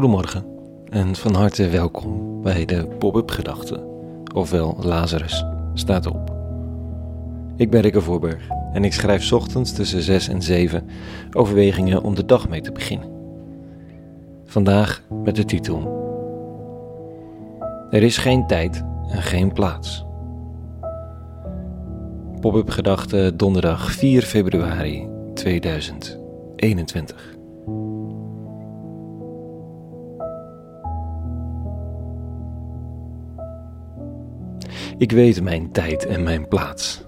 Goedemorgen en van harte welkom bij de Pop-up Gedachten, ofwel Lazarus staat op. Ik ben Rikke Voorberg en ik schrijf ochtends tussen 6 en 7 overwegingen om de dag mee te beginnen. Vandaag met de titel Er is geen tijd en geen plaats. Pop-up Gedachten donderdag 4 februari 2021. Ik weet mijn tijd en mijn plaats.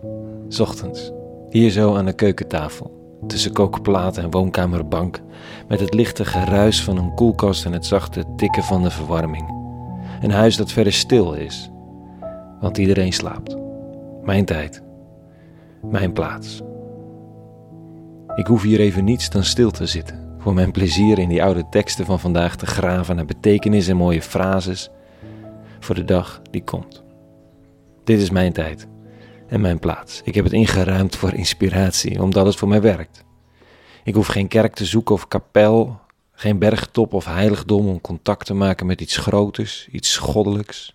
Ochtends, hier zo aan de keukentafel, tussen kookplaat en woonkamerbank, met het lichte geruis van een koelkast en het zachte tikken van de verwarming. Een huis dat verder stil is, want iedereen slaapt. Mijn tijd, mijn plaats. Ik hoef hier even niets dan stil te zitten, voor mijn plezier in die oude teksten van vandaag te graven naar betekenis en mooie frases voor de dag die komt. Dit is mijn tijd en mijn plaats. Ik heb het ingeruimd voor inspiratie, omdat het voor mij werkt. Ik hoef geen kerk te zoeken of kapel, geen bergtop of heiligdom om contact te maken met iets groters, iets goddelijks.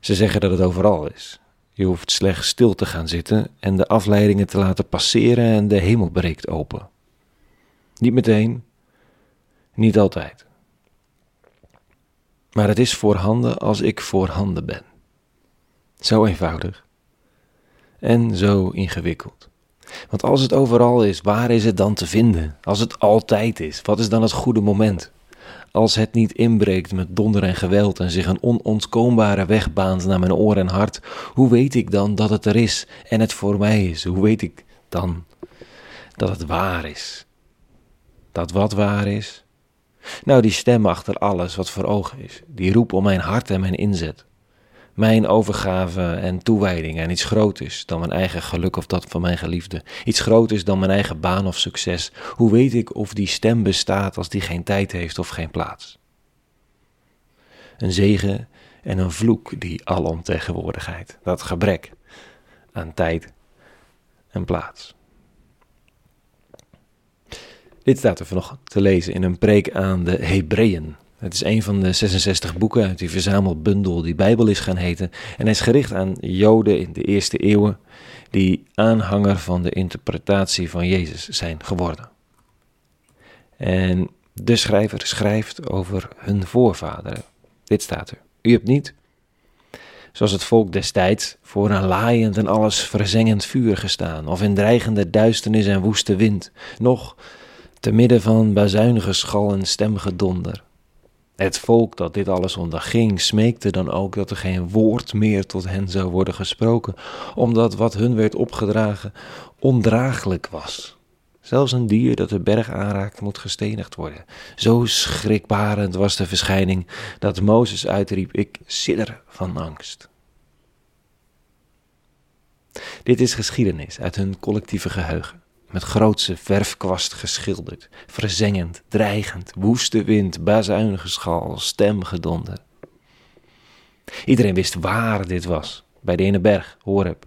Ze zeggen dat het overal is. Je hoeft slechts stil te gaan zitten en de afleidingen te laten passeren en de hemel breekt open. Niet meteen, niet altijd. Maar het is voorhanden als ik voorhanden ben. Zo eenvoudig. En zo ingewikkeld. Want als het overal is, waar is het dan te vinden? Als het altijd is, wat is dan het goede moment? Als het niet inbreekt met donder en geweld en zich een onontkoombare weg baant naar mijn oor en hart, hoe weet ik dan dat het er is en het voor mij is? Hoe weet ik dan dat het waar is? Dat wat waar is? Nou, die stem achter alles wat voor ogen is, die roep om mijn hart en mijn inzet mijn overgave en toewijding en iets groters dan mijn eigen geluk of dat van mijn geliefde. Iets groters dan mijn eigen baan of succes. Hoe weet ik of die stem bestaat als die geen tijd heeft of geen plaats? Een zegen en een vloek, die alomtegenwoordigheid, dat gebrek aan tijd en plaats. Dit staat er vanochtend te lezen in een preek aan de Hebreeën. Het is een van de 66 boeken uit die verzamelbundel die Bijbel is gaan heten. En hij is gericht aan Joden in de eerste eeuwen die aanhanger van de interpretatie van Jezus zijn geworden. En de schrijver schrijft over hun voorvaderen. Dit staat er. U hebt niet, zoals het volk destijds, voor een laaiend en alles verzengend vuur gestaan, of in dreigende duisternis en woeste wind, noch te midden van bazuinige schal en stemgedonder. Het volk dat dit alles onderging, smeekte dan ook dat er geen woord meer tot hen zou worden gesproken, omdat wat hun werd opgedragen ondraaglijk was. Zelfs een dier dat de berg aanraakt moet gestenigd worden. Zo schrikbarend was de verschijning dat Mozes uitriep: Ik sidder van angst. Dit is geschiedenis uit hun collectieve geheugen met grootse verfkwast geschilderd, verzengend, dreigend, woeste wind, bazuinige schal, stemgedonder. Iedereen wist waar dit was, bij de ene berg, Horeb.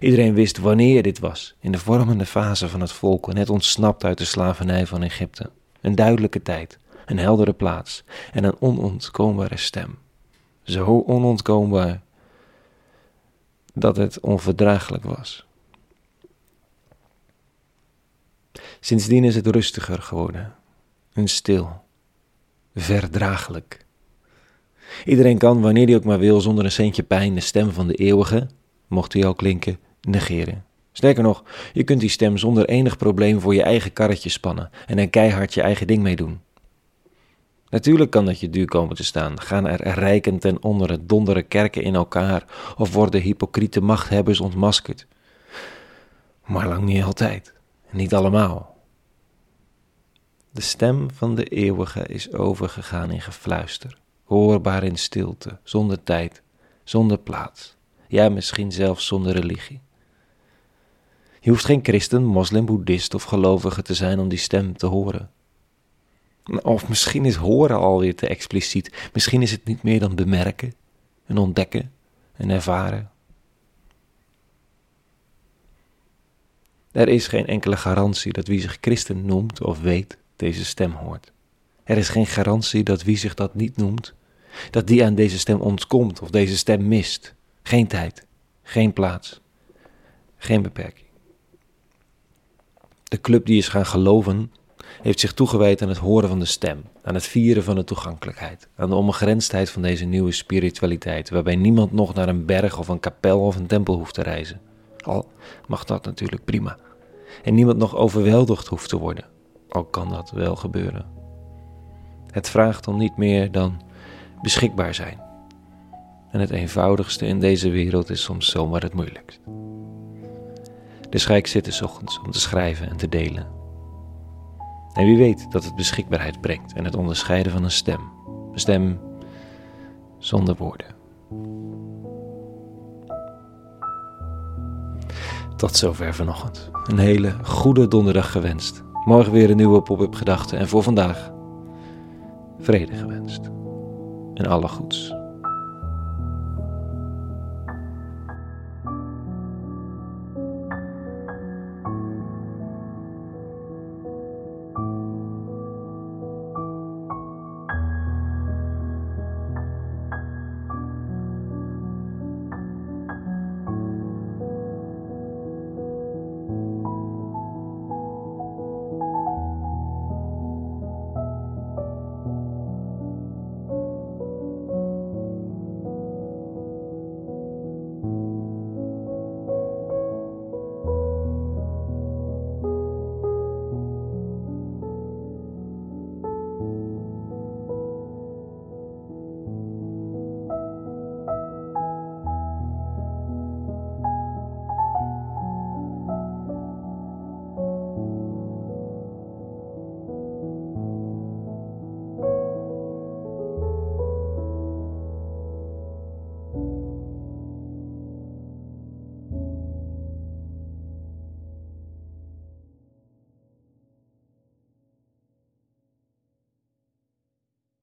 Iedereen wist wanneer dit was, in de vormende fase van het volk, net ontsnapt uit de slavernij van Egypte. Een duidelijke tijd, een heldere plaats en een onontkoombare stem. Zo onontkoombaar dat het onverdraaglijk was. Sindsdien is het rustiger geworden en stil, verdraaglijk. Iedereen kan, wanneer hij ook maar wil, zonder een centje pijn, de stem van de eeuwige, mocht hij al klinken, negeren. Sterker nog, je kunt die stem zonder enig probleem voor je eigen karretje spannen en er keihard je eigen ding mee doen. Natuurlijk kan dat je duur komen te staan. Gaan er rijken ten onder het donderen kerken in elkaar of worden hypocriete machthebbers ontmaskerd. Maar lang niet altijd. Niet allemaal. De stem van de eeuwige is overgegaan in gefluister, hoorbaar in stilte, zonder tijd, zonder plaats, ja misschien zelfs zonder religie. Je hoeft geen christen, moslim, boeddhist of gelovige te zijn om die stem te horen. Of misschien is horen alweer te expliciet, misschien is het niet meer dan bemerken en ontdekken en ervaren. Er is geen enkele garantie dat wie zich christen noemt of weet deze stem hoort. Er is geen garantie dat wie zich dat niet noemt, dat die aan deze stem ontkomt of deze stem mist. Geen tijd, geen plaats, geen beperking. De club die is gaan geloven, heeft zich toegewijd aan het horen van de stem, aan het vieren van de toegankelijkheid, aan de onbegrensdheid van deze nieuwe spiritualiteit, waarbij niemand nog naar een berg of een kapel of een tempel hoeft te reizen. Al mag dat natuurlijk prima. En niemand nog overweldigd hoeft te worden, al kan dat wel gebeuren. Het vraagt om niet meer dan beschikbaar zijn. En het eenvoudigste in deze wereld is soms zomaar het moeilijkst. Dus ga ik zitten s ochtends om te schrijven en te delen. En wie weet dat het beschikbaarheid brengt en het onderscheiden van een stem. Een stem zonder woorden. Tot zover vanochtend. Een hele goede donderdag gewenst. Morgen weer een nieuwe pop-up gedachte en voor vandaag vrede gewenst. En alle goeds.